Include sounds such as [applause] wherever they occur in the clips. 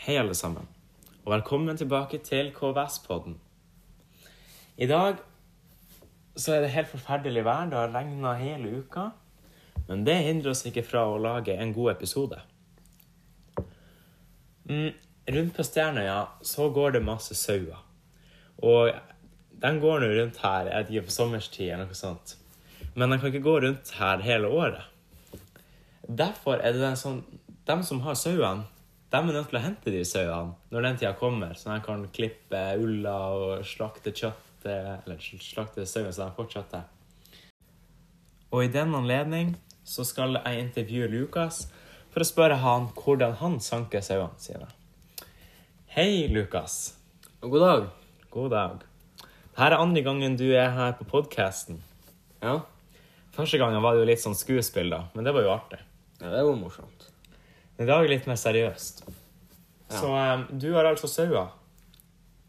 Hei, alle sammen, og velkommen tilbake til KVS-podden. I dag så er det helt forferdelig vær. Det har regna hele uka. Men det hindrer oss ikke fra å lage en god episode. Mm, rundt på Stjernøya så går det masse sauer. Og de går nå rundt her jeg vet ikke, på sommerstid eller noe sånt. Men de kan ikke gå rundt her hele året. Derfor er det sånn De som har sauene, de er nødt til å hente de sauene når den tida kommer, så de kan klippe ulla og slakte kjøttet, eller slakte sauen så de får kjøttet. Og i den anledning så skal jeg intervjue Lukas for å spørre han hvordan han sanker sauene sine. Hei, Lukas. God dag. God dag. Dette er andre gangen du er her på podkasten. Ja. Første gangen var det jo litt sånn skuespill, da, men det var jo artig. ja, det var morsomt. I dag litt mer seriøst. Ja. Så um, du har altså sauer.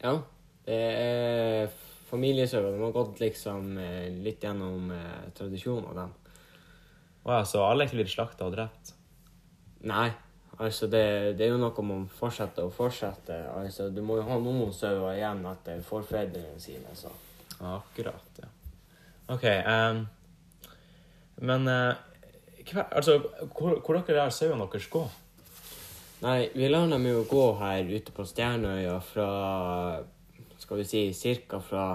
Ja. Det er familiesauer. De har gått liksom eh, litt gjennom eh, av dem. Å ja, så alle er ikke blitt slakta og drept? Nei, altså det, det er jo noe man fortsetter og fortsetter. Altså, du må jo ha noen sauer igjen etter forfedrene sine, så. Akkurat, ja. OK. Um, men eh, hva, altså, hvor, hvor dere lar sauene deres gå? Nei, vi lar dem jo gå her ute på Stjernøya fra Skal vi si cirka fra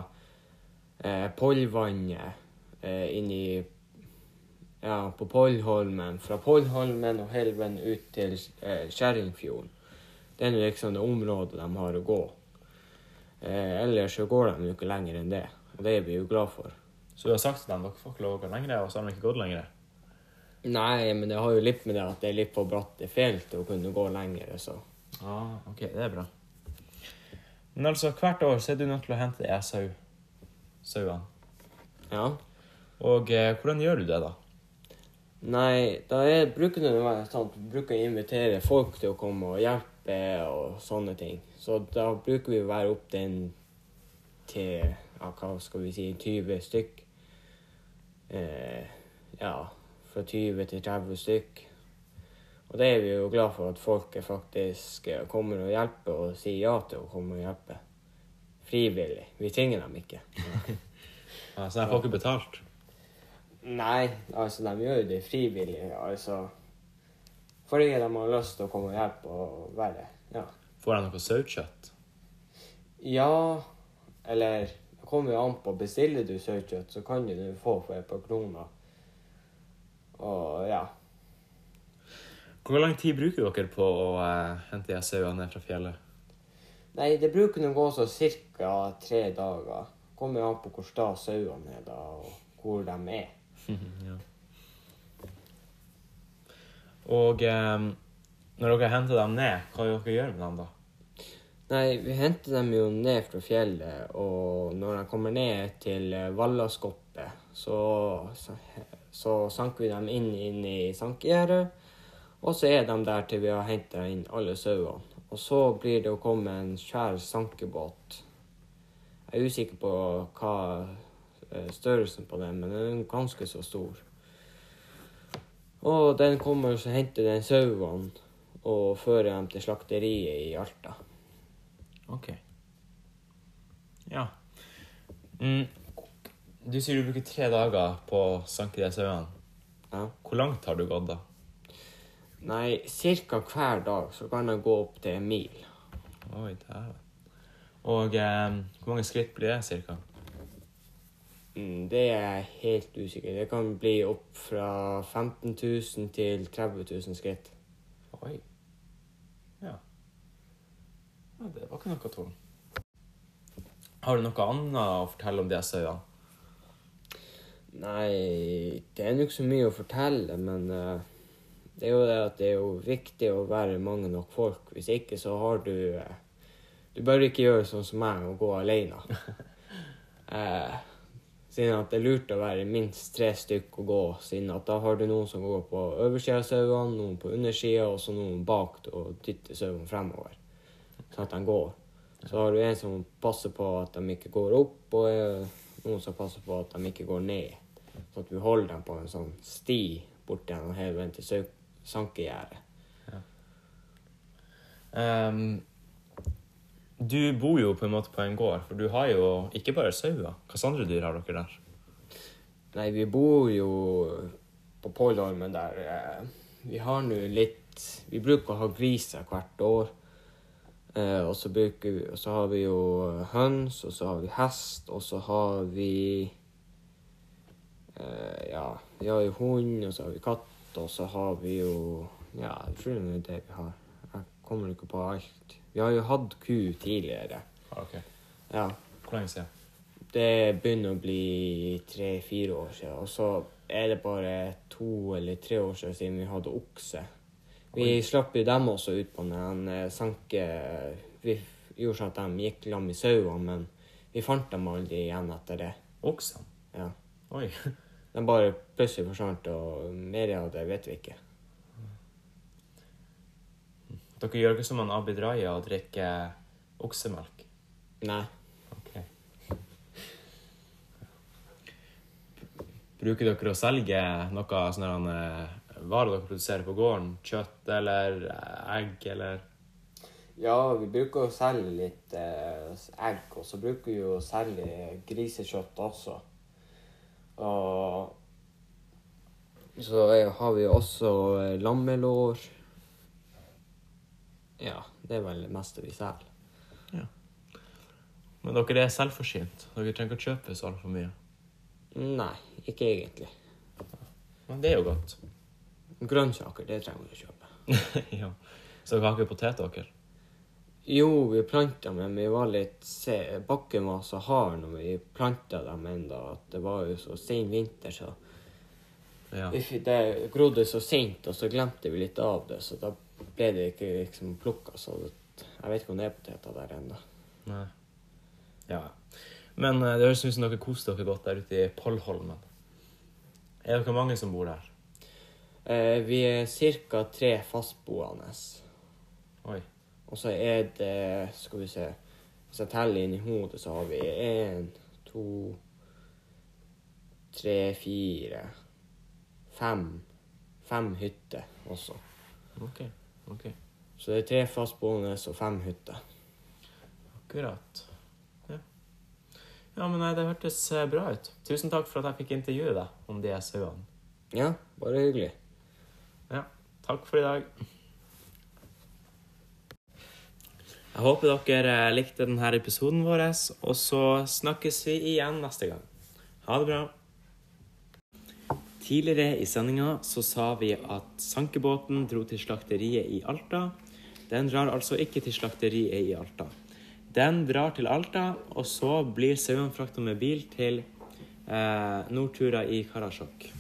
eh, Pollvannet eh, inn i Ja, på Pollholmen. Fra Pollholmen og Helven ut til eh, Kjerringfjorden. Det er liksom det området de har å gå. Eh, ellers så går de jo ikke lenger enn det, og det er vi jo glad for. Så du har sagt til dem dere får ikke lov å gå lenger, og så har de ikke gått lenger? Nei, men det har jo litt med det at det er litt for bratte fjell til å kunne gå lenger, så. Ah, OK, det er bra. Men altså, hvert år så er du nødt til å hente deg sau. Sauene. Ja. Og eh, hvordan gjør du det, da? Nei, da er, bruker du være sånn bruker å invitere folk til å komme og hjelpe og sånne ting. Så da bruker vi å være opp den til ja, hva skal vi si 20 stykk. Eh, ja, fra 20 til 30 stykk. Og det er vi jo glad for at folk er faktisk eh, kommer og hjelper og sier ja til å komme og hjelpe. Frivillig. Vi tvinger dem ikke. Ja, så de får ikke betalt? Nei, altså de gjør jo det frivillig. Altså fordi de har lyst til å komme og hjelpe og være Ja. Får de noe sauekjøtt? Ja, eller det kommer jo an på. Bestiller du sauekjøtt, så kan du få for et par kroner. Og ja. Hvor lang tid bruker dere på å eh, hente de sauene ned fra fjellet? Nei, det bruker nå gå så ca. tre dager. Kommer an på hvor sta sauene er, da, og hvor de er. [laughs] ja. Og eh, når dere henter dem ned, hva gjør dere med dem da? Nei, vi henter dem jo ned fra fjellet, og når de kommer ned til Vallaskoppet, så, så, så sanker vi dem inn, inn i sankegjerdet, og så er de der til vi har henta inn alle sauene. Og så blir det å komme en svær sankebåt. Jeg er usikker på hva eh, størrelsen på den, men den er ganske så stor. Og den kommer og henter den sauene og fører dem til slakteriet i Alta. Ok. Ja. Mm. Du sier du bruker tre dager på å sanke de sauene. Ja. Hvor langt har du gått da? Nei, ca. hver dag så kan jeg gå opp til en mil. Oi, dæven. Og eh, hvor mange skritt blir det cirka? Mm, Det er jeg helt usikker. Det kan bli opp fra 15 000 til 30 000 skritt. Oi. Ja. ja det var ikke noe tungt. Har du noe annet å fortelle om de sauene? Nei, det er nok så mye å fortelle, men uh, det er jo det at det er jo viktig å være mange nok folk. Hvis ikke så har du uh, Du bør ikke gjøre sånn som meg og gå alene. uh, [laughs] siden at det er lurt å være minst tre stykk og gå, siden at da har du noen som går på oversida av sauene, noen på undersida, og så noen bak og dytter sauene fremover, sånn at de går. Så har du en som passer på at de ikke går opp, og noen som passer på at de ikke går ned. Så at vi holder dem på en sånn sti bort gjennom veien til sankegjerdet. Ja. Um, du bor jo på en måte på en gård, for du har jo ikke bare sauer. Hvilke andre dyr har dere der? Nei, vi bor jo på Pålholmen der. eh, Vi har nå litt Vi bruker å ha griser hvert år. Eh, og så har vi jo høns, og så har vi hest, og så har vi Ja, vi har jo hund, og så har vi katt, og så har vi jo Ja, jeg tror det er det vi har. Jeg kommer ikke på alt. Vi har jo hatt ku tidligere. Ah, ok. Ja. Hvor lenge siden? Det begynner å bli tre-fire år siden. Og så er det bare to eller tre år siden, siden vi hadde okse. Vi Oi. slapp jo dem også ut på den eh, sanke Vi gjorde sånn at de gikk lam i sauene, men vi fant dem aldri igjen etter det. Oksene? Ja. Oi. De bare plutselig forsvant, og mer av det vet vi ikke. Dere gjør ikke som han Abid Raja og drikker oksemelk? Nei. Ok. Bruker dere å selge noe sånne eh, varer dere produserer på gården? Kjøtt eller eh, egg eller Ja, vi bruker å selge litt eh, egg, og så bruker vi å selge grisekjøtt også. Og så har vi også eh, lammelår. Ja, det er vel det meste vi selger. Ja. Men dere er selvforsynt. Dere trenger ikke å kjøpe så altfor mye. Nei, ikke egentlig. Men det er jo godt. Grønnsaker, det trenger vi å kjøpe. [laughs] ja. Så dere har ikke potet, dere? Jo, vi planta, men vi var litt se bakken var så hard når vi planta dem ennå, at det var jo så sen vinter, så Ja. Det grodde så sent, og så glemte vi litt av det, så da ble det ikke liksom plukka. Så det, jeg vet ikke om det er poteter der ennå. Nei. Ja. Men eh, det høres ut som dere koser dere godt der ute i Pollholmen. Er dere mange som bor der? Eh, vi er ca. tre fastboende. Oi. Og så er det Skal vi se Hvis jeg teller inn i hodet, så har vi én, to, tre, fire, fem. Fem hytter også. Ok. ok. Så det er tre fastboende og fem hytter. Akkurat. Ja. ja, men nei, det hørtes eh, bra ut. Tusen takk for at jeg fikk intervjue deg om de sauene. Ja, bare hyggelig. Ja, takk for i dag. Jeg håper dere eh, likte denne episoden vår, og så snakkes vi igjen neste gang. Ha det bra. Tidligere i sendinga så sa vi at sankebåten dro til slakteriet i Alta. Den drar altså ikke til slakteriet i Alta. Den drar til Alta, og så blir sauene frakta med bil til eh, Nortura i Karasjok.